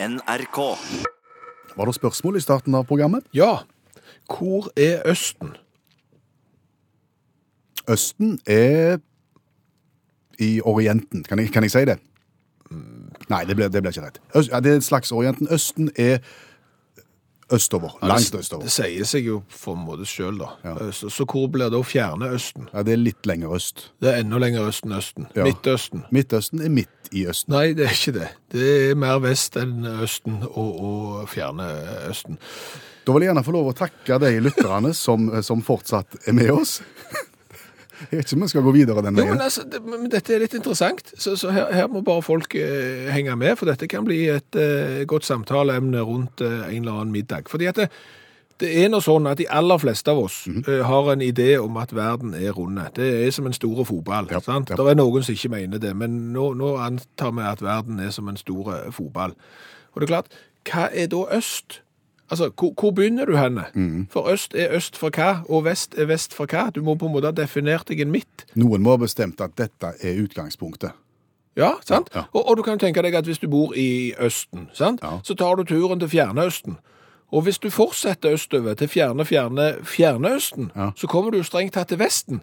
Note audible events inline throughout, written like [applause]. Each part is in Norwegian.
NRK. Var det spørsmål i starten av programmet? Ja. Hvor er Østen? Østen er i Orienten. Kan jeg, kan jeg si det? Nei, det blir ikke rett. Øst, ja, det er et slags Orienten. Østen er østover. Langt østover. Det sier seg jo for en måte sjøl, da. Ja. Så, så hvor blir det å Fjerne Østen? Ja, det er litt lenger øst. Det er enda lenger østen Østen. Ja. Midtøsten. Midtøsten er midt i Østen. Nei, det er ikke det. Det er mer vest enn Østen og, og Fjerne Østen. Da vil jeg gjerne få lov å takke de lytterne som, som fortsatt er med oss. [laughs] Jeg vet ikke om vi skal gå videre den Jo, men, altså, det, men dette er litt interessant, så, så her, her må bare folk eh, henge med, for dette kan bli et eh, godt samtaleemne rundt eh, en eller annen middag. Fordi at det, det er nå sånn at de aller fleste av oss mm. har en idé om at verden er runde. Det er som en stor fotball. Ja, sant? ja. Det er noen som ikke mener det, men nå, nå antar vi at verden er som en stor fotball. Og det er klart, hva er da øst? Altså, hvor, hvor begynner du henne? Mm. For øst er øst for hva, og vest er vest for hva. Du må på en måte ha definert deg en midt. Noen må ha bestemt at dette er utgangspunktet. Ja, sant? Ja. Og, og du kan tenke deg at hvis du bor i Østen, sant? Ja. så tar du turen til Fjerne-Østen. Og hvis du fortsetter østover til fjerne, fjerne, Fjerne-Østen, Ja. så kommer du strengt tatt til Vesten.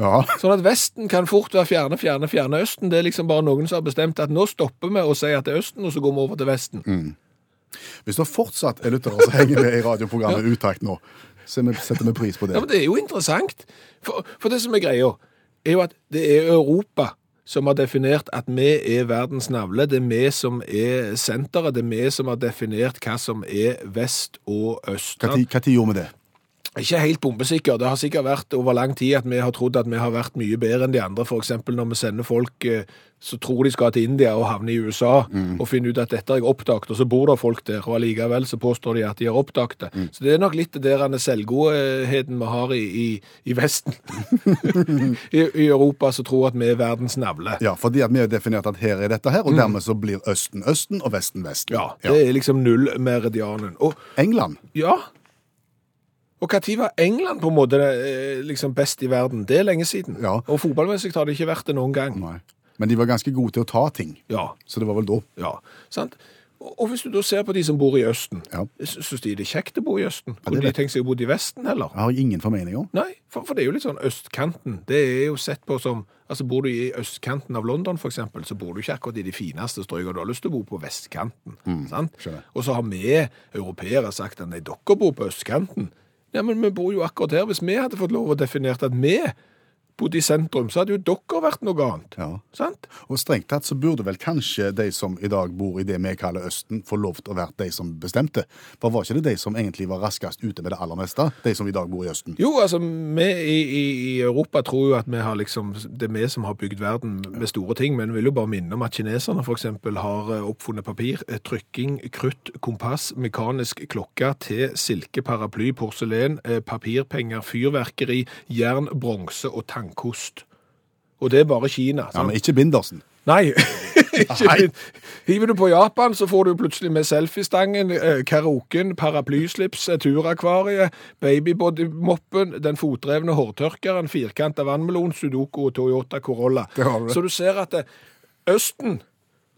Ja, Sånn at Vesten kan fort være fjerne, fjerne, Fjerne-Østen. Det er liksom bare noen som har bestemt at nå stopper vi å si at det er Østen, og så går vi over til Vesten. Mm. Hvis det fortsatt er lyttere som henger med i radioprogrammet Utakt nå, så setter vi pris på det. Ja, men Det er jo interessant. For, for det som er greia, er jo at det er Europa som har definert at vi er verdens navle. Det er vi som er senteret. Det er vi som har definert hva som er vest og øst. Hva gjorde vi det? Ikke helt bombesikker. Det har sikkert vært over lang tid at vi har trodd at vi har vært mye bedre enn de andre. Eksempel når vi sender folk så tror de skal til India og havne i USA, og finner ut at dette har jeg oppdaget, og så bor det folk der, og allikevel så påstår de at de har oppdaget det. Så det er nok litt der selvgodheten vi har i, i, i Vesten. [laughs] I, I Europa som tror at vi er verdens navle. Ja, fordi at vi har definert at her er dette her, og dermed så blir Østen Østen og Vesten Vesten. Ja, det er liksom null-meridianen. Og England. Ja. Og når var England på en måte eh, liksom best i verden? Det er lenge siden. Ja. Og fotballmessig har det ikke vært det noen gang. Nei. Men de var ganske gode til å ta ting, Ja, så det var vel da. ja, sant? Og og hvis du da ser på de som bor i Østen, Ja. syns de det er kjekt å bo i Østen? Ja, Kunne de tenkt seg å bo i Vesten, heller? Jeg har ingen formening om. Nei, for, for det er jo litt sånn østkanten. Det er jo sett på som Altså, bor du i østkanten av London, eksempel, så bor du ikke akkurat i de fineste strøkene. Du har lyst til å bo på vestkanten. sant? Mm, skjønner. Og så har vi europeere sagt at nei, dere bor på østkanten. Ja, men vi bor jo akkurat her. Hvis vi hadde fått lov å definere at vi bodde i sentrum, så hadde jo dere vært noe annet. Ja. Sant? Og strengt tatt så burde vel kanskje de som i dag bor i det vi kaller Østen, få lov til å være de som bestemte. For var ikke det de som egentlig var raskest ute med det aller meste? De som i dag bor i Østen? Jo, altså, vi i, i, i Europa tror jo at vi har liksom, det er vi som har bygd verden med store ting, men vi vil jo bare minne om at kineserne eksempel har eh, oppfunnet papir, eh, trykking, krutt, kompass, mekanisk klokke, te, silke, paraply, porselen, eh, papirpenger, fyrverkeri, jern, bronse og tannkost. Og det er bare Kina. Ja, men ikke Bindersen. Nei. [laughs] [laughs] Hiver du på Japan, så får du plutselig med selfiestangen, eh, karaoken, paraplyslips, turakvariet, babybodymoppen, den fotdrevne hårtørkeren, firkanta vannmelon, sudoku og Toyota Corolla. Så du ser at eh, Østen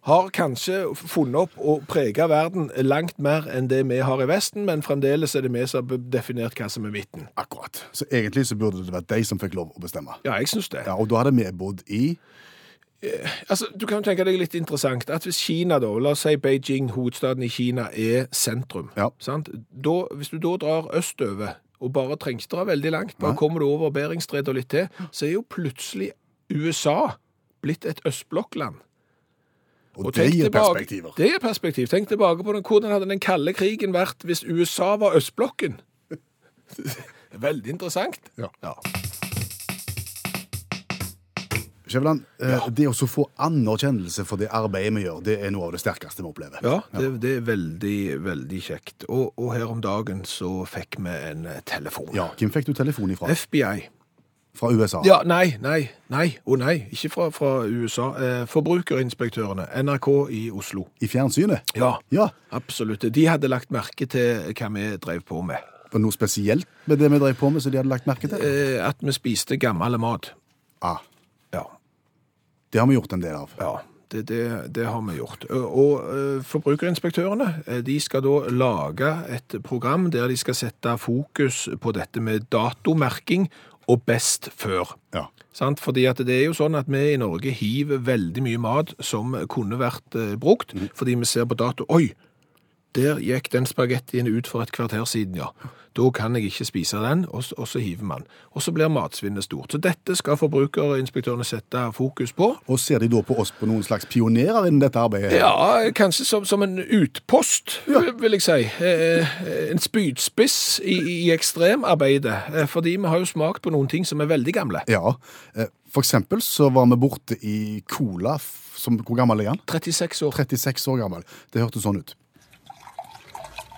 har kanskje funnet opp og prega verden langt mer enn det vi har i Vesten, men fremdeles er det vi som har definert hva som er midten. Akkurat. Så egentlig så burde det vært de som fikk lov å bestemme. Ja, jeg synes det. Ja, Og da hadde vi bodd i Altså, Du kan jo tenke deg litt interessant at hvis Kina, da, la oss si Beijing, hovedstaden i Kina, er sentrum Ja. sant? Da, Hvis du da drar østover, og bare trenger ikke dra veldig langt, bare kommer du over Beringstredet og litt til, så er jo plutselig USA blitt et østblokkland. Og, Og det gir perspektiver. Det gir perspektiv. Tenk tilbake på den, hvordan hadde den kalde krigen vært hvis USA var østblokken? [laughs] Veldig interessant. Ja. ja. Skjæveland, ja. det å få anerkjennelse for det arbeidet vi gjør, det er noe av det sterkeste vi opplever. Ja, det, det er veldig, veldig kjekt. Og, og her om dagen så fikk vi en eh, telefon. Ja, Hvem fikk du telefon ifra? FBI. Fra USA? Ja, nei, nei, nei, å nei, ikke fra, fra USA. Eh, forbrukerinspektørene, NRK i Oslo. I fjernsynet? Ja, Ja. absolutt. De hadde lagt merke til hva vi drev på med. Var det noe spesielt med det vi drev på med, som de hadde lagt merke til? Eh, at vi spiste gammel mat. Ah, Ja, det har vi gjort en del av. ja. Det, det, det har vi gjort. Og og forbrukerinspektørene eh, de skal da lage et program der de skal sette fokus på dette med datomerking og best før. Ja. Sant? Fordi at det er jo sånn at vi i Norge hiver veldig mye mat som kunne vært brukt, brukt, fordi vi ser på dato Oi, der gikk den spagettien ut for et kvarter siden, ja. Da kan jeg ikke spise den, og, og så hiver man. Og så blir matsvinnet stort. Så dette skal forbrukerinspektørene sette fokus på. Og ser de da på oss på noen slags pionerer innen dette arbeidet? Ja, kanskje som, som en utpost, vil jeg si. Eh, en spydspiss i, i ekstremarbeidet. Eh, fordi vi har jo smakt på noen ting som er veldig gamle. Ja. Eh, For eksempel så var vi borte i Cola, som, hvor gammel er han? 36 år. 36 år gammel. Det hørtes sånn ut.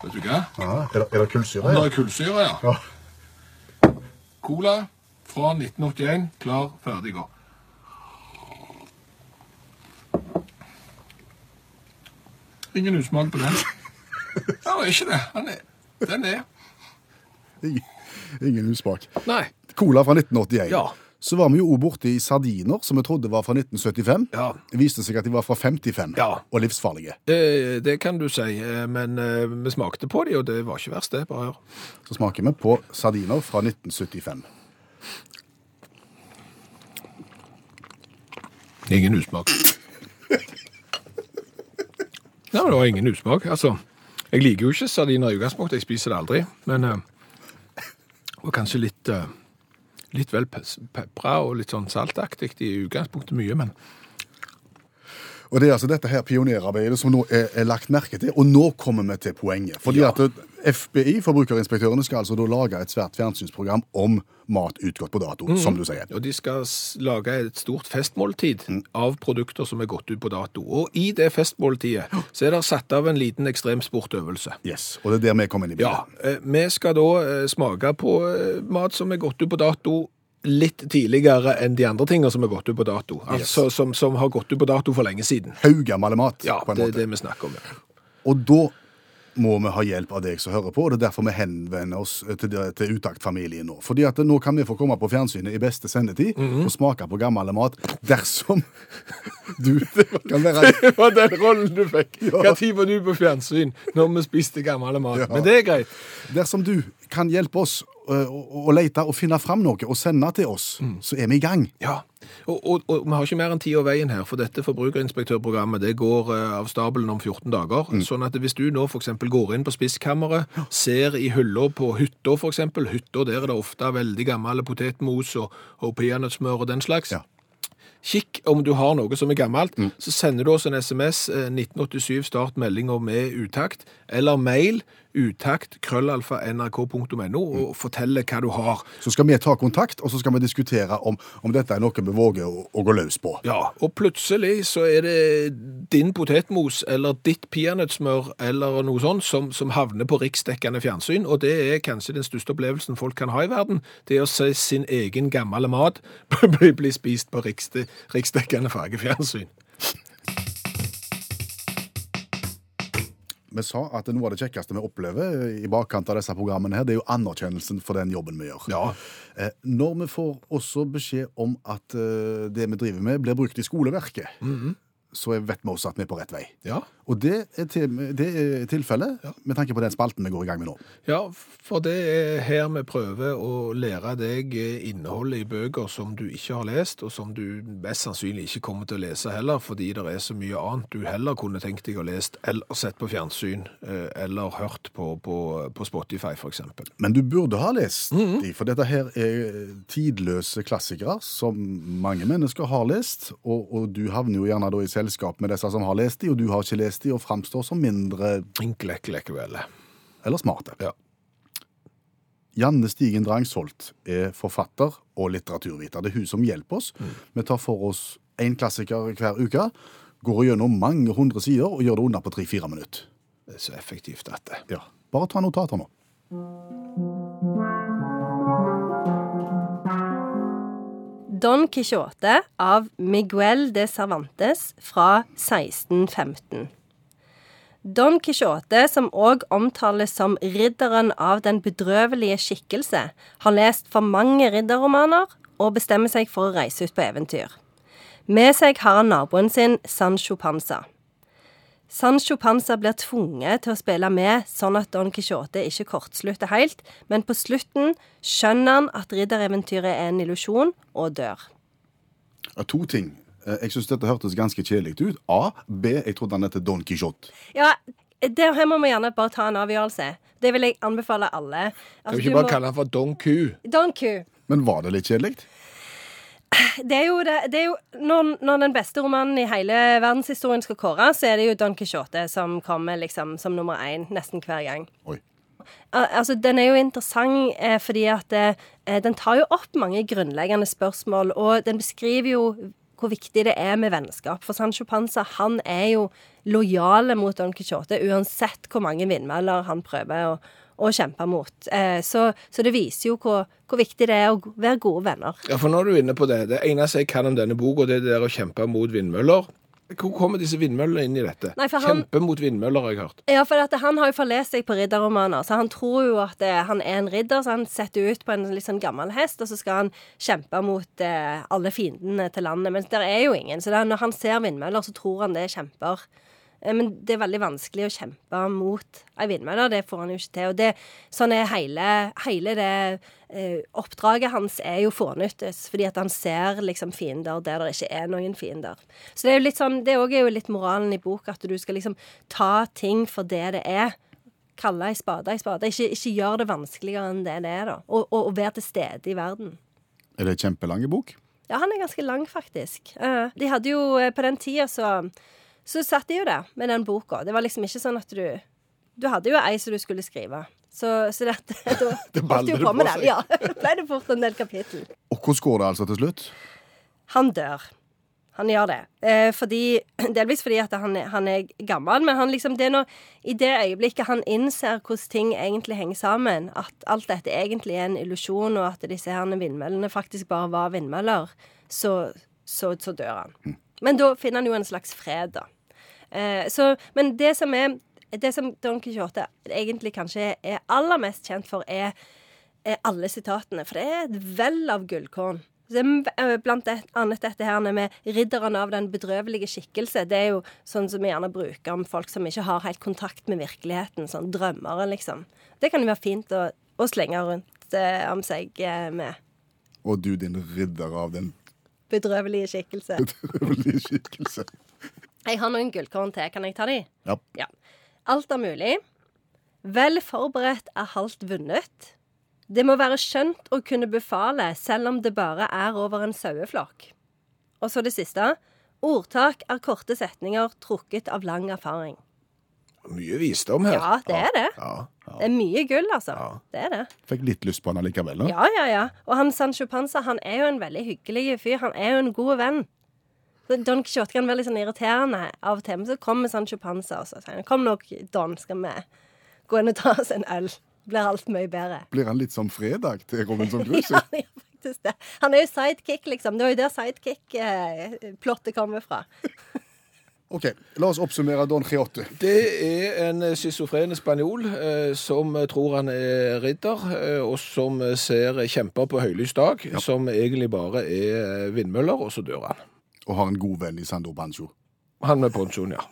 Vet du hva? er, det, er det kullsyre? Det er kullsyre, ja. Ja. Cola fra 1981, klar, ferdig, gå. Ingen usmak på den. Ja, det er ikke det. Den er, den er. Ingen, ingen usmak. Nei. Cola fra 1981. Ja. Så var vi jo òg borte i sardiner, som vi trodde var fra 1975. Ja. Det viste seg at de var fra 55, Ja. og livsfarlige. Eh, det kan du si, eh, men eh, vi smakte på de, og det var ikke verst det, bare hør. Så smaker vi på sardiner fra 1975. Ingen usmak. Nei, men det var ingen usmak. Altså, jeg liker jo ikke sardiner i utgangspunktet, jeg spiser det aldri, men eh, det var kanskje litt, eh, litt vel pepra og litt sånn saltaktig i utgangspunktet mye, men Og det er altså dette her pionerarbeidet som nå er, er lagt merke til, og nå kommer vi til poenget. Fordi Ja. at eh, FBI, forbrukerinspektørene, skal altså da lage et svært fjernsynsprogram om mat utgått på dato, mm. som du sier. Og de skal lage et stort festmåltid av produkter som er gått ut på dato. Og i det festmåltidet så er det satt av en liten ekstremsportøvelse. Yes, Og det er der vi kommer inn i bildet. Ja, vi skal da eh, smake på eh, mat som er gått ut på dato litt tidligere enn de andre tingene som har gått ut på dato. Altså som, som har gått ut på dato for lenge siden. Haugammel mat, Ja, på en det er det vi snakker om. ja. Og da må vi ha hjelp av deg som hører på, og det er derfor vi henvender oss til, til Utakt-familien nå. Fordi at nå kan vi få komme på fjernsynet i beste sendetid Mhm. og smake på gammel mat dersom [laughs] du kan være [laughs] Det var den rollen du fikk. Ja. Hva tid var du på fjernsyn når vi spiste gammel mat? Ja. Men det er greit. Dersom du kan hjelpe oss å å lete og finne fram noe og sende til oss, Mm. så er vi i gang. Ja, og, og, og vi har ikke mer enn tid og veien her, for dette forbrukerinspektørprogrammet det går eh, av stabelen om 14 dager. Sånn at hvis du nå f.eks. går inn på spisskammeret, ser i hylla på hytta f.eks., hytta der er det ofte veldig gammel potetmos og, og peanøttsmør og den slags. Ja. Kikk om du har noe som er gammelt, så sender du oss en SMS eh, 1987 start meldinger med utakt, eller mail utakt krøllalfa nrk.no og fortelle hva du har. Så skal vi ta kontakt, og så skal vi diskutere om, om dette er noe vi våger å, å gå løs på. Ja, og plutselig så er det din potetmos eller ditt peanøttsmør eller noe sånt som, som havner på riksdekkende fjernsyn, og det er kanskje den største opplevelsen folk kan ha i verden, det er å se sin egen gamle mat [laughs] bli, bli spist på riksdekkende fargefjernsyn. Vi sa at noe av det kjekkeste vi opplever i bakkant av disse programmene, her, det er jo anerkjennelsen for den jobben vi gjør. Ja. Eh, Når vi får også beskjed om at eh, det vi driver med, blir brukt i skoleverket, så vet vi også at vi er på rett vei. Ja. Og det er, til, det er tilfellet med tanke på den spalten vi går i gang med nå. Ja, for det er her vi prøver å lære deg innholdet i bøker som du ikke har lest, og som du mest sannsynlig ikke kommer til å lese heller, fordi det er så mye annet du heller kunne tenkt deg å lest, eller sett på fjernsyn, eh, eller hørt på, på, på Spotify eksempel. Men du burde ha lest de, for dette her er tidløse klassikere som mange mennesker har lest, og, og du havner jo gjerne da i selskap med disse som har lest de, og du har ikke lest de, og framstår som mindre Inklekkelekvele. eller smarte. Ja. Janne Stigen Drangsholt er forfatter og litteraturviter. Det er hun som hjelper oss. Vi tar for oss én klassiker hver uke, går gjennom mange hundre sider og gjør det unna på tre-fire minutter. Det er så effektivt dette. Ja. Bare ta notater nå. Don Quijote av Miguel de Cervantes fra 1615. Don Quijote, som òg omtales som ridderen av den bedrøvelige skikkelse, har lest for mange ridderromaner og bestemmer seg for å reise ut på eventyr. Med seg har han naboen sin Sancho Panza. Sancho Panza blir tvunget til å spille med, sånn at Don Quijote ikke kortslutter helt, men på slutten skjønner han at riddereventyret er en illusjon, og dør. Ja, To ting. Eh, Jeg syns dette hørtes ganske kjedelig ut. A. B. Jeg trodde han het Don Quijote. Ja, det her må vi gjerne bare ta en avgjørelse. Det vil jeg anbefale alle. Kan Altså, vi ikke bare må- kalle han for Don Q? Don Q. Men var det litt kjedelig? Det er jo, det, det er jo når, når den beste romanen i hele verdenshistorien skal kåres, så er det jo Don Quijote som kommer liksom som nummer én nesten hver gang. Oi. Al altså, Den er jo interessant eh, fordi at eh, den tar jo opp mange grunnleggende spørsmål, og den beskriver jo hvor viktig det er med vennskap. For Sancho Panza han er jo lojale mot Don Quijote uansett hvor mange vindmøller han prøver å, å kjempe mot. Eh, så, så det viser jo hvor, hvor viktig det er å være gode venner. Ja, for nå er du inne på det. Det eneste jeg kan om denne boka, det er det der å kjempe mot vindmøller. Hvor kommer disse vindmøllene inn i dette? Nei, han- Kjempe mot vindmøller, har jeg hørt. Ja, for at han har jo forlest seg på ridderromaner, så han tror jo at eh, han er en ridder, så han setter ut på en litt sånn gammel hest, og så skal han kjempe mot eh, alle fiendene til landet. Men det er jo ingen, så det er, når han ser vindmøller, så tror han det er kjemper. Eh, Men det er veldig vanskelig å kjempe mot ei vindmølle. Det får han jo ikke til. Og det, sånn er hele, hele det eh, oppdraget hans er jo fånyttes, fordi at han ser liksom fiender der det ikke er noen fiender. Så det er jo litt sånn, det òg er jo litt moralen i bok, at du skal liksom ta ting for det det er. Kalle ei spade ei spade. Ikke, ikke gjør det vanskeligere enn det det er, da. Og, og, og være til stede i verden. Er det en kjempelang bok? Ja, han er ganske lang, faktisk. Eh, de hadde jo På den tida så, så satt de jo der med den boka. Det var liksom ikke sånn at du Du hadde jo ei som du skulle skrive. Så, så dette, [laughs] da Det holdt jo på med den. Ja, [laughs] ble det fort en del kapittel. Og hvordan går det altså til slutt? Han dør. Han gjør det. Eh, fordi, [clears throat] delvis fordi at han, han er gammel, men han liksom, det er når, i det øyeblikket han innser hvordan ting egentlig henger sammen, at alt dette egentlig er en illusjon, og at disse her vindmøllene faktisk bare var vindmøller, så, så, så dør han. Men da finner han jo en slags fred, da. Eh, så, men det som er Det som Don Quijote egentlig kanskje er aller mest kjent for, er er alle sitatene, for det er et vell av gullkorn. Eh, Blant det- annet dette her med 'ridderen av den bedrøvelige skikkelse'. Det er jo sånn som vi gjerne bruker om folk som ikke har helt kontakt med virkeligheten. Sånn drømmere, liksom. Det kan jo være fint å, å slenge rundt eh, om seg eh, med. Og du, din ridder av den Bedrøvelige skikkelse. [laughs] bedrøvelige skikkelse. Jeg har noen gullkorn til. Kan jeg ta de? Ja. Ja. Alt er mulig. Vel forberedt er halvt vunnet. Det må være skjønt å kunne befale, selv om det bare er over en saueflokk. Og så det siste. Ordtak er korte setninger trukket av lang erfaring. Mye visdom her. Ja, det er det. Ja, ja. Det er mye gull, altså. Det er det. Fikk litt lyst på han allikevel. Da. Ja, ja, ja. Og han Sancho Panza han er jo en veldig hyggelig fyr. Han er jo en god venn. Så Don Quijote kan være litt sånn irriterende av og til, men så kommer Sancho Panza og så sier han, Kom nok, Don, skal vi gå inn og ta oss en øl. Blir alt mye bedre. Blir han litt som fredag til Robinson [laughs] Ja, Crusoe? ja, ja, faktisk det. Han er jo sidekick, liksom. Det var jo der sidekick-plottet kommer fra. [laughs] OK, la oss oppsummere Don Quijote. Det er en schizofren spanjol eh, som tror han er ridder, eh, og som ser kjemper på høylys dag, som egentlig bare er eh, vindmøller, og så dør han. Og har en god venn i Sandor Bancho. Han med ponchoen, ja.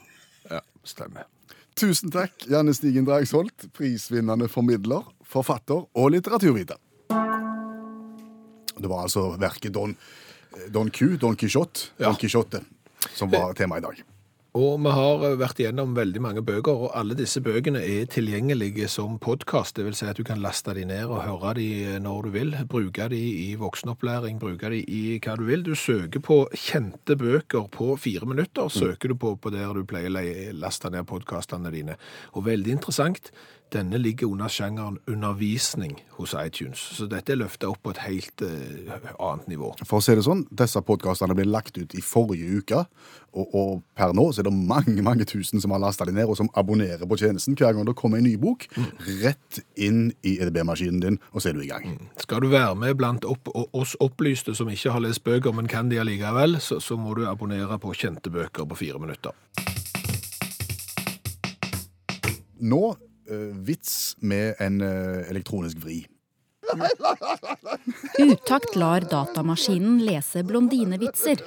Ja, stemmer. Tusen takk, Janne Stigen Dragsholt, prisvinnende formidler, forfatter og litteraturviter. Det var altså verket Don, Don Q, Don Quijote, Ja. Don Quijote, som var tema i dag. Og vi har eh, vært igjennom veldig mange bøker, og alle disse bøkene er tilgjengelige som podkast. Vil si at du kan laste de ned og høre de eh, når du vil. Bruke de i voksenopplæring, bruke de i hva du vil. Du søker på kjente bøker på fire minutter. Søker du på, på der du pleier å laste ned podkastene dine. Og veldig interessant, denne ligger under sjangeren undervisning hos iTunes. Så dette er løfta opp på et helt uh, annet nivå. For å si det sånn, disse podkastene ble lagt ut i forrige uke, og, og per nå så er det mange mange tusen som har lasta dem ned, og som abonnerer på tjenesten hver gang det kommer en ny bok. Rett inn i EDB-maskinen din, og så er du i gang. Skal du være med blant opp, oss opplyste som ikke har lest bøker, men kan de allikevel, så, så må du abonnere på kjente bøker på fire minutter. Nå vits med en eh, elektronisk vri. Utakt lar datamaskinen lese blondinevitser.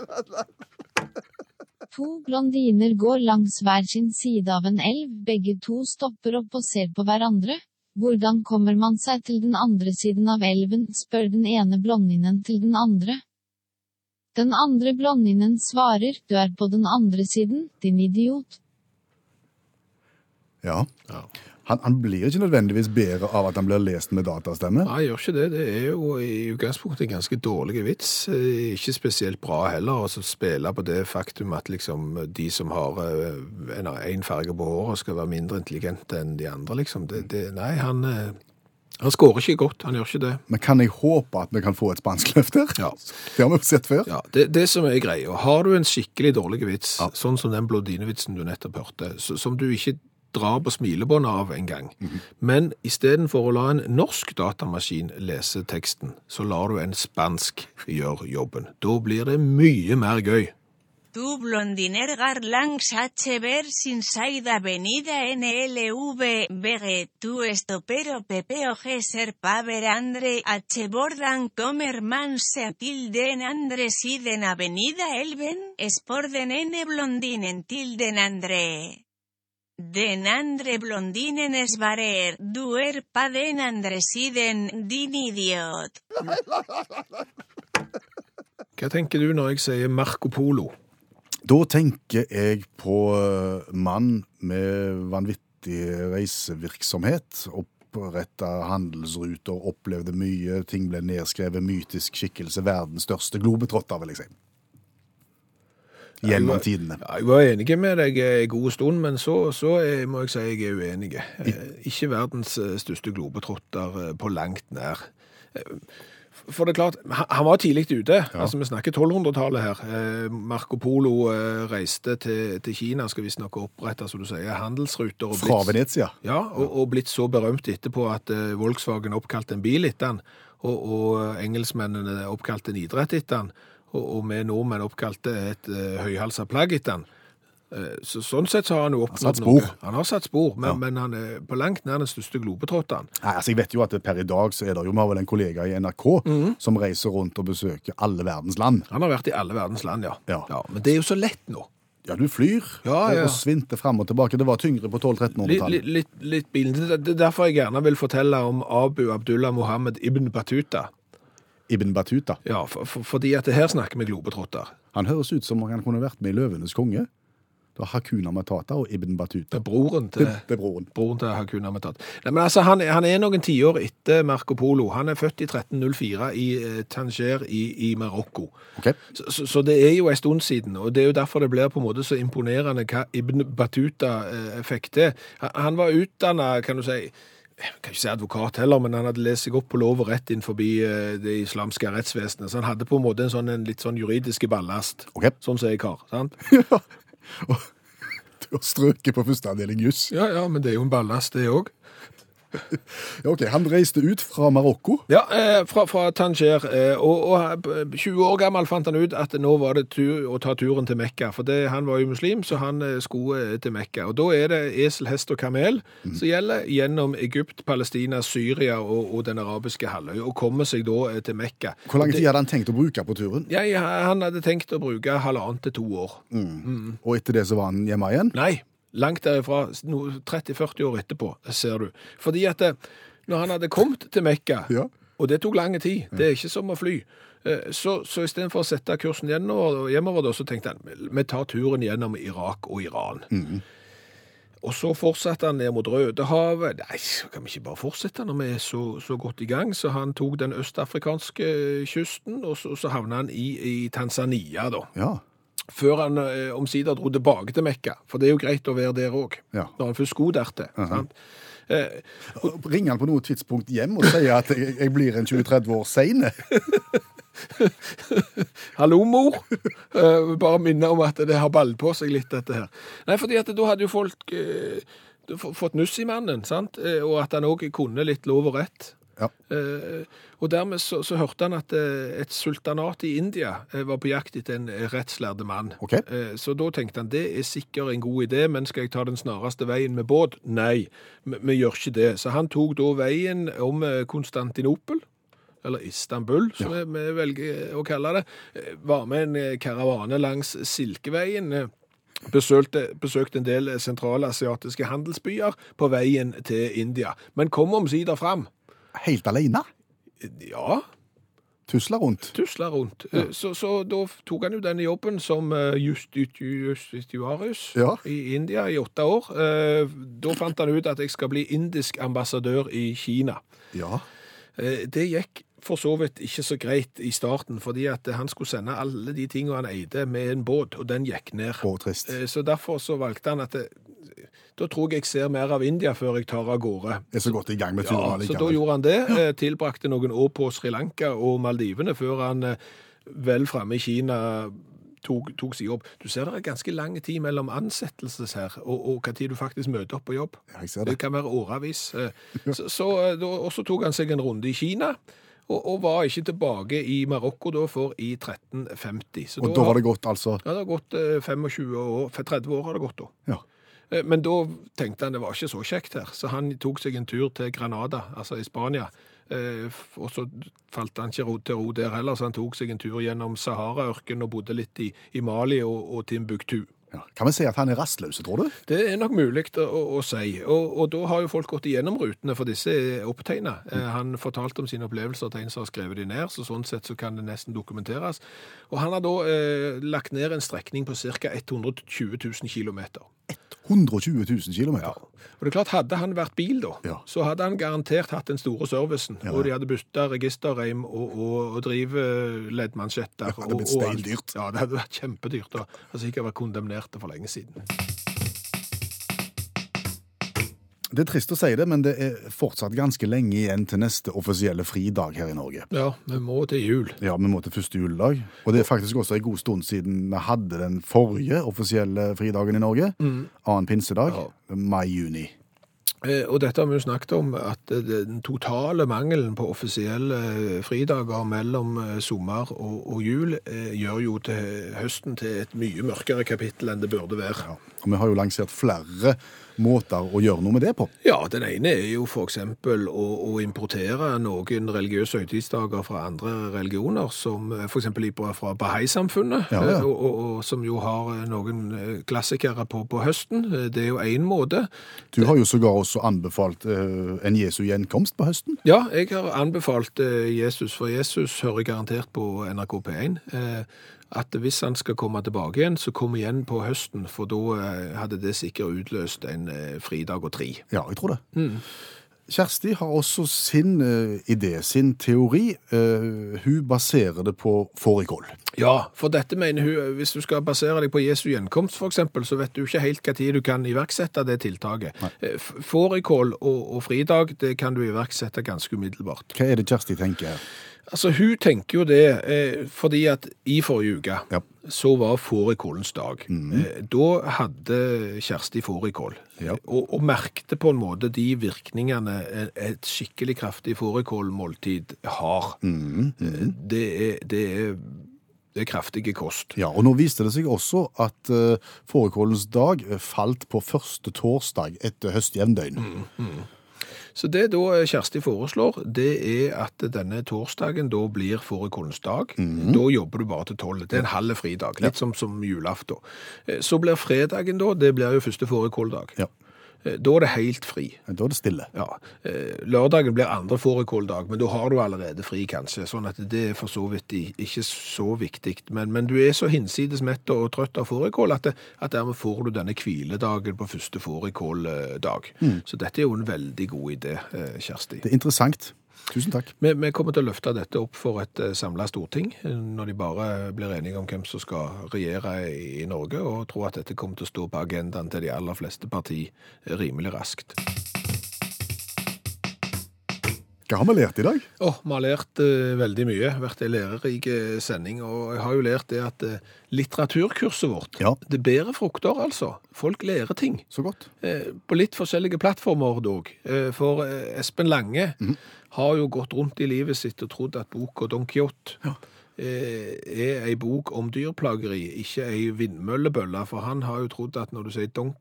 To blondiner går langs hver sin side av en elv, begge to stopper opp og ser på hverandre. Hvordan kommer man seg til den andre siden av elven, spør den ene blondinen til den andre. Den andre blondinen svarer, du er på den andre siden, din idiot. Ja. Han, han blir ikke nødvendigvis bedre av at han blir lest med datastemme. Nei, jeg gjør ikke det. Det er jo i utgangspunktet en ganske dårlig vits. Eh, Ikke spesielt bra heller å så spille på det faktum at liksom de som har én en farge på håret skal være mindre intelligente enn de andre, liksom. Det, det, nei, han, eh, han skårer ikke godt. Han gjør ikke det. Men kan jeg håpe at vi kan få et spansk løft der? Ja. Det har vi sett før. Ja, det, det som er greia, har du en skikkelig dårlig vits, Ja. sånn som den blodinevitsen du nettopp hørte, så, som du ikke drar på smilebåndet av en gang, men istedenfor å la en norsk datamaskin lese teksten, så lar du en spansk gjøre jobben. Da blir det mye mer gøy. Du blondiner garlangs HB sin side avenida NLV BG tu estopero PPOG G serpa Andre H bordan comer man se tilden Andre siden avenida Elven Sporden N blondinen tilden Andre. Den andre blondinen svarer, du er pa den andre siden, din idiot. Hva tenker du når jeg sier Marco Polo? Da tenker jeg på eh, mann med vanvittig reisevirksomhet. Oppretta handelsruter, opplevde mye, ting ble nedskrevet. Mytisk skikkelse, verdens største globetrotter, vil jeg si. Gjennom tidene. Ja, jeg var enig med deg en god stund, men så, så er, må jeg si jeg er uenig. Eh, Ikke verdens eh, største globetrotter eh, på langt nær. For det er klart, han var tidlig ute. Altså, Vi snakker 1200-tallet her. Marco Polo reiste til, til Kina, skal visstnok opprette som du sier, handelsruter. og Fra blitt- Venezia. Ja, og, og blitt så berømt etterpå at Volkswagen oppkalte en bil etter han, og, og engelskmennene oppkalte en idrett etter han, og, vi nordmenn oppkalte et uh, høyhalsa plagg etter han. Eh, så, sånn sett så har han jo oppnådd noe. Han har satt spor, men, Ja. men han er på langt nær den største globetrotteren. Nei, altså Jeg vet jo at per i dag så er det jo vi har vel en kollega i NRK som reiser rundt og besøker alle verdens land. Han har vært i alle verdens land, ja. Ja. Men det er jo så lett nå. Ja, du flyr Ja, og- ja. svinter fram og tilbake. Det var tyngre på Litt, 1200-1300-tallet. litt, litt, litt bilen. Det er derfor jeg gjerne vil fortelle om Abu Abdullah Mohammed ibn Battuta. Ibn Battuta. Ja, for, for, fordi at det her snakker vi globetrotter. Han høres ut som om han kunne vært med i Løvenes konge. Det var Hakuna Matata og Ibn er broren til... Det, det er broren. Broren til Hakuna Matata. Nei, men altså, han, han er noen tiår etter Marco Polo. Han er født i 1304 i eh, Tanger i, i Marokko. Okay. Så, så, så det er jo en stund siden, og det er jo derfor det blir på en måte så imponerende hva Ibn Battuta eh, fikk til. Han, han var utdannet, kan du si, jeg kan ikke si advokat heller, men han hadde lest seg opp på lov og rett innenfor eh, det islamske rettsvesenet, så han hadde på en måte en, sånn, en litt sånn juridiske ballast, Ok. sånn som jeg har, sant? [laughs] Du har strøket på første avdeling juss. Ja, ja, men det er jo en ballast det også. Ja, ok, Han reiste ut fra Marokko. Ja, eh, fra, fra Tanger. Eh, og, og eh, 20 år gammel fant han ut at nå var det tur, å ta turen til Mekka. For det, han var jo muslim, så han eh, skulle eh, til Mekka. Og da er det esel, hest og kamel som gjelder gjennom Egypt, Palestina, Syria og, og den arabiske halvøy. Og kommer seg da eh, til Mekka. Hvor lang tid hadde han tenkt å bruke på turen? Ja, han hadde tenkt å bruke halvannet til to år. Og etter det så var han hjemme igjen? Nei, langt derifra, 30-40 år etterpå, ser du. Fordi at eh, når han hadde kommet til Mekka, Ja. og det tok lang tid, det er ikke som å fly, eh, så, så istedenfor å sette kursen hjemover, hjemover da, så tenkte han, vi tar turen gjennom Irak og Iran. Og så fortsatte han ned mot Rødehavet. Nei, så kan vi ikke bare fortsette når vi er så, så godt i gang? Så han tok den østafrikanske kysten, og så, så havna han i, i Tanzania, da Ja. Før han eh, omsider dro tilbake til Mekka. For det er jo greit å være der òg, Ja. når han først skulle dertil. sant? Eh, Ringer han på noe tidspunkt hjem og sier at jeg, jeg blir en 20-30 år seine? [laughs] Hallo, mor! Eh, bare minne om at det har ball på seg litt, dette her. Nei, fordi at da hadde jo folk eh, f- fått nuss i mannen, sant? Eh, og at han òg kunne litt lov og rett. Ja. Eh, og dermed så, så hørte han at eh, et sultanat i India eh, var på jakt etter en rettslærde mann. Okay. Eh, så da tenkte han det er sikkert en god idé, men skal jeg ta den snareste veien med båt? Nei, vi, gjør ikke det. Så han tok da veien om Konstantinopel, eller Istanbul, som vi, vi velger å kalle det. Var med en karavane langs Silkeveien. Besøkte, besøkte en del sentralasiatiske handelsbyer på veien til India, men kom omsider fram. Helt alene? Ja, Tusla rundt? tusla rundt. Ja. Så, så da tok han jo denne jobben som eh, justitiarius Ja. i India i åtte år. Eh, Da fant han ut at jeg skal bli indisk ambassadør i Kina. Ja. Eh, Det gikk for så vidt ikke så greit i starten, fordi at han skulle sende alle de tingene han eide med en båt, og den gikk ned. Å, trist. Eh, Så derfor så valgte han at det, da tror jeg jeg ser mer av India før jeg tar av gårde. Er så godt i gang med turen Ja, så da gjorde han det. eh, Tilbrakte noen år på Sri Lanka og Maldivene før han eh, vel framme i Kina tok, tok seg jobb. Du ser det er ganske lang tid mellom ansettelses her og, og hva tid du faktisk møter opp på jobb. Ja, jeg ser Det det. kan være åravis. Eh, Så, [laughs] så, da, og så tok han seg en runde i Kina. Og, og var ikke tilbake i Marokko da for i 1350. Så Og da var det godt, altså. ja, det har gått eh, 25 år, 30 år har det gått da. Ja. Eh, Men da tenkte han det var ikke så kjekt her, så han tok seg en tur til Granada, altså i Spania. Eh, Og så falt han ikke til ro der heller, så han tok seg en tur gjennom Sahara-ørken og bodde litt i, i Mali og, og Timbuktu. Ja. Kan vi si at han er rastløs, tror du? Det er nok mulig å, å, å si, og, og da har jo folk gått igjennom rutene, for disse er opptegnet. Eh, Han fortalte om sine opplevelser til en som har skrevet de ned, så sånn sett så kan det nesten dokumenteres. Og han har da eh, lagt ned en strekning på ca. 120 000 kilometer. 120 000 km. Ja. Og det er klart, Hadde han vært bil, da, Ja. så hadde han garantert hatt den store servicen. Ja. Og de hadde bytta registerreim og, og, og drive leddmansjetter. Det hadde blitt steindyrt. Ja, det hadde vært kjempedyrt. Og sikkert vært kondemnerte for lenge siden. Det er trist å si det, men det er fortsatt ganske lenge igjen til neste offisielle fridag her i Norge. Ja, vi må til jul. Ja, vi må til første juledag. Og det er faktisk også en god stund siden vi hadde den forrige offisielle fridagen i Norge. Annen pinsedag. Ja. Mai-juni. Eh, Og dette har vi jo snakket om, at eh, den totale mangelen på offisielle eh, fridager mellom sommer og, og jul gjør jo til høsten til et mye mørkere kapittel enn det burde være. Ja. Og vi har jo lansert flere måter å gjøre noe med det på. Ja, den ene er jo eksempel å, å importere noen religiøse høytidsdager fra andre religioner, som f.eks. eksempel i- fra Bahai-samfunnet, Ja, ja. eh, og, og, og som jo har eh, noen eh, klassikere på, på høsten. Eh, Det er jo en måte. Du har jo sågar også anbefalt uh, en Jesu gjenkomst på høsten. Ja, jeg har anbefalt uh, Jesus, for Jesus hører garantert på NRK P1, eh, at hvis han skal komme tilbake igjen, så kom igjen på høsten, for da eh, hadde det sikkert utløst en eh, fridag og tre. Ja, jeg tror det. Kjersti har også sin uh, idé, sin teori. Uh, hun baserer det på fårikål. Ja, for dette mener hun, hvis du skal basere deg på Jesu gjenkomst eksempel, så vet du ikke helt hva tid du kan iverksette det tiltaket. Eh, Fårikål og, og fridag, det kan du iverksette ganske umiddelbart. Hva er det Kjersti tenker her? Altså, hun tenker jo det, eh, fordi at i forrige uke, Ja. så var fårikålens dag. Eh, da hadde Kjersti fårikål, Ja. og, og merkte på en måte de virkningene et- skikkelig kraftig fårikålmåltid har. Eh, Det er, det er, det er kraftige kost. Ja, og nå viste det seg også at uh, fårikålens dag eh, falt på første torsdag etter høstjevndøgn. Så det da Kjersti foreslår, det er at denne torsdagen da blir fårikålens dag. Da jobber du bare til tolv. Det er en halv fridag, litt som, som julaften. Eh, Så blir fredagen da, det blir jo første fårikåldag. Ja. Eh, Da er det helt fri. Da er det stille. Ja, eh, Lørdagen blir andre fårikåldag, men da har du allerede fri, kanskje. Sånn at det er for så vidt ikke så viktig. Men, men du er så hinsides mett og trøtt av fårikål at, det- at dermed får du denne hviledagen på første fårikåldag. Så dette er jo en veldig god idé, eh, Kjersti. Det er interessant. Tusen takk. Vi, vi kommer til å løfte dette opp for et uh, samla storting, eh, når de bare blir enige om hvem som skal regjere i, Norge, og tror at dette kommer til å stå på agendaen til de aller fleste parti eh, rimelig raskt. Hva har vi lært i dag? Åh, vi har lært uh, veldig mye, vært en lærerik eh, sending, og jeg har jo lært det at uh, litteraturkurset vårt, Ja. det bærer frukter altså. Folk lærer ting. Så godt. Uh, på litt forskjellige plattformer dog. Eh, for eh, Espen Lange har jo gått rundt i livet sitt og trodd at boka Don Quijote ja. er ei bok om dyrplageri, ikke ei vindmøllebølle, for han har jo trodd at når du sier Don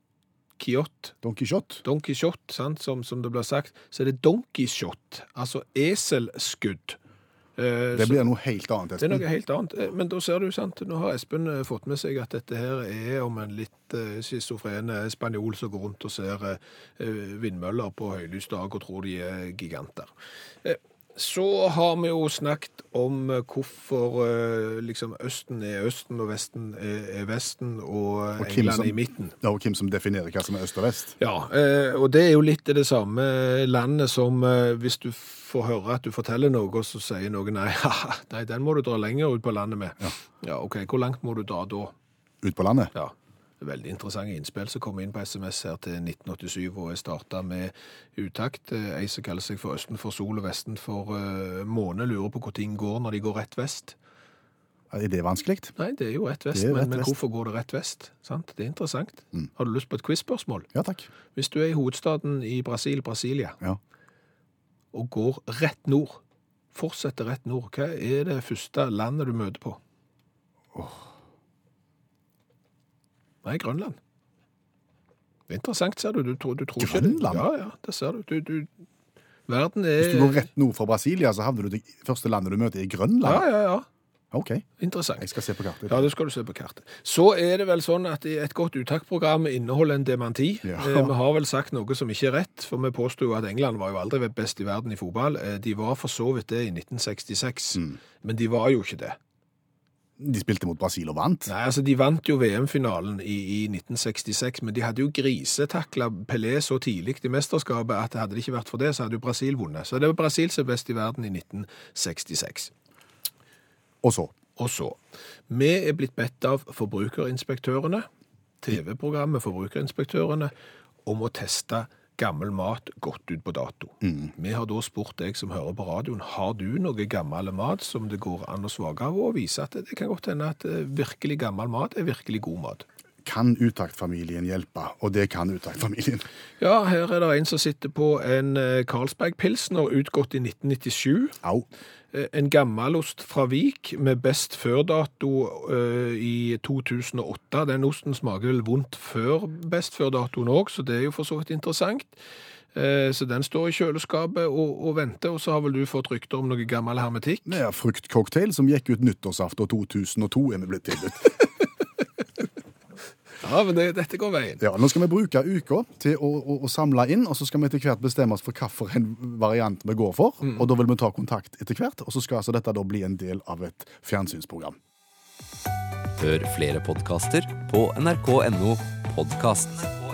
Quijote Don Quijote. Don Quijote, sant? Som, som det blir sagt, så er det Don shot, altså eselskudd. Eh, Det blir noe helt annet. det er noe helt annet. Eh, Men da ser du, sant, nå har Espen eh, fått med seg at dette her er om en litt schizofrene spanjol som går rundt og ser vindmøller på høylys dag og tror de er giganter. Eh, Så har vi jo snakket om eh, hvorfor eh, liksom Østen er Østen og Vesten er, Vesten og, Og hvem England som- i midten. Ja, og hvem som definerer hva som er øst og vest. Ja, eh, og det er jo litt det samme landet som eh, hvis du får høre at du forteller noe, og så sier noen nei, [laughs] nei, den må du dra lenger ut på landet med. Ja. ok, hvor langt må du dra da? Ut på landet. Ja, veldig interessante innspill som kom inn på SMS her til 1987, og jeg starta med utakt. Eh, Ei som kaller seg for Østen for sol og Vesten for uh, måne, lurer på hvor ting går når de går rett vest. Er det vanskelig? Nei, det er jo rett vest, men, rett men hvorfor går det rett vest? Sant? Det er interessant. Har du lyst på et quiz-spørsmål? Ja takk. Hvis du er i hovedstaden i Brasil, Brasilia, Ja. og går rett nord, fortsetter rett nord, hva er det første landet du møter på? Nei, Grønland. Er interessant, ser du. Du, tror- du tror ikke det. Grønland? Ja, ja, det ser du. du, du verden er Hvis du går rett nord fra Brasilia, så havner du det første landet du møter i Grønland. Ja, ja, ja. OK, Interessant. jeg skal se på kartet. Ja, det skal du se på kartet. Så er det vel sånn at et godt uttaksprogram inneholder en dementi. Ja. Eh, Vi har vel sagt noe som ikke er rett, for vi påsto at England var jo aldri best i verden i fotball. Eh, De var for så vidt det i 1966, men de var jo ikke det. De spilte mot Brasil og vant. Nei, altså De vant jo VM-finalen i, i 1966, men de hadde jo grisetakla Pelé så tidlig i mesterskapet at hadde det ikke vært for det, så hadde jo Brasil vunnet. Så det var Brasil som er best i verden i 1966. Og så Og så, vi er blitt bedt av forbrukerinspektørene, TV-programmet Forbrukerinspektørene, om å teste gammel mat gått ut på dato. Vi har da spurt deg som hører på radioen, har du noe gammel mat som det går an å svake av, og vise at det kan godt hende at eh, virkelig gammel mat er virkelig god mat. Kan uttaktfamilien hjelpe, og det kan uttaktfamilien. Ja, her er det en som sitter på en eh, Carlsberg-pilsner utgått i 1997. Au. Eh, En gammelost fra Vik med best før-dato eh, i 2008. Den osten smaker vel vondt før best før-datoen òg, så det er jo for så vidt interessant. Så den står i kjøleskapet og, og venter, og så har vel du fått rykter om noe gammel hermetikk? Er fruktcocktail som gikk ut nyttårsaften 2002, er vi blitt tilbudt. [laughs] Ja, men det, dette går veien. Ja, nå skal vi bruke uka til å, å, å samle inn, og så skal vi etter hvert bestemme oss for hvilken variant vi går for. Og da vil vi ta kontakt etter hvert, og så skal altså dette da bli en del av et fjernsynsprogram. Hør flere podkaster på nrk.no podkast.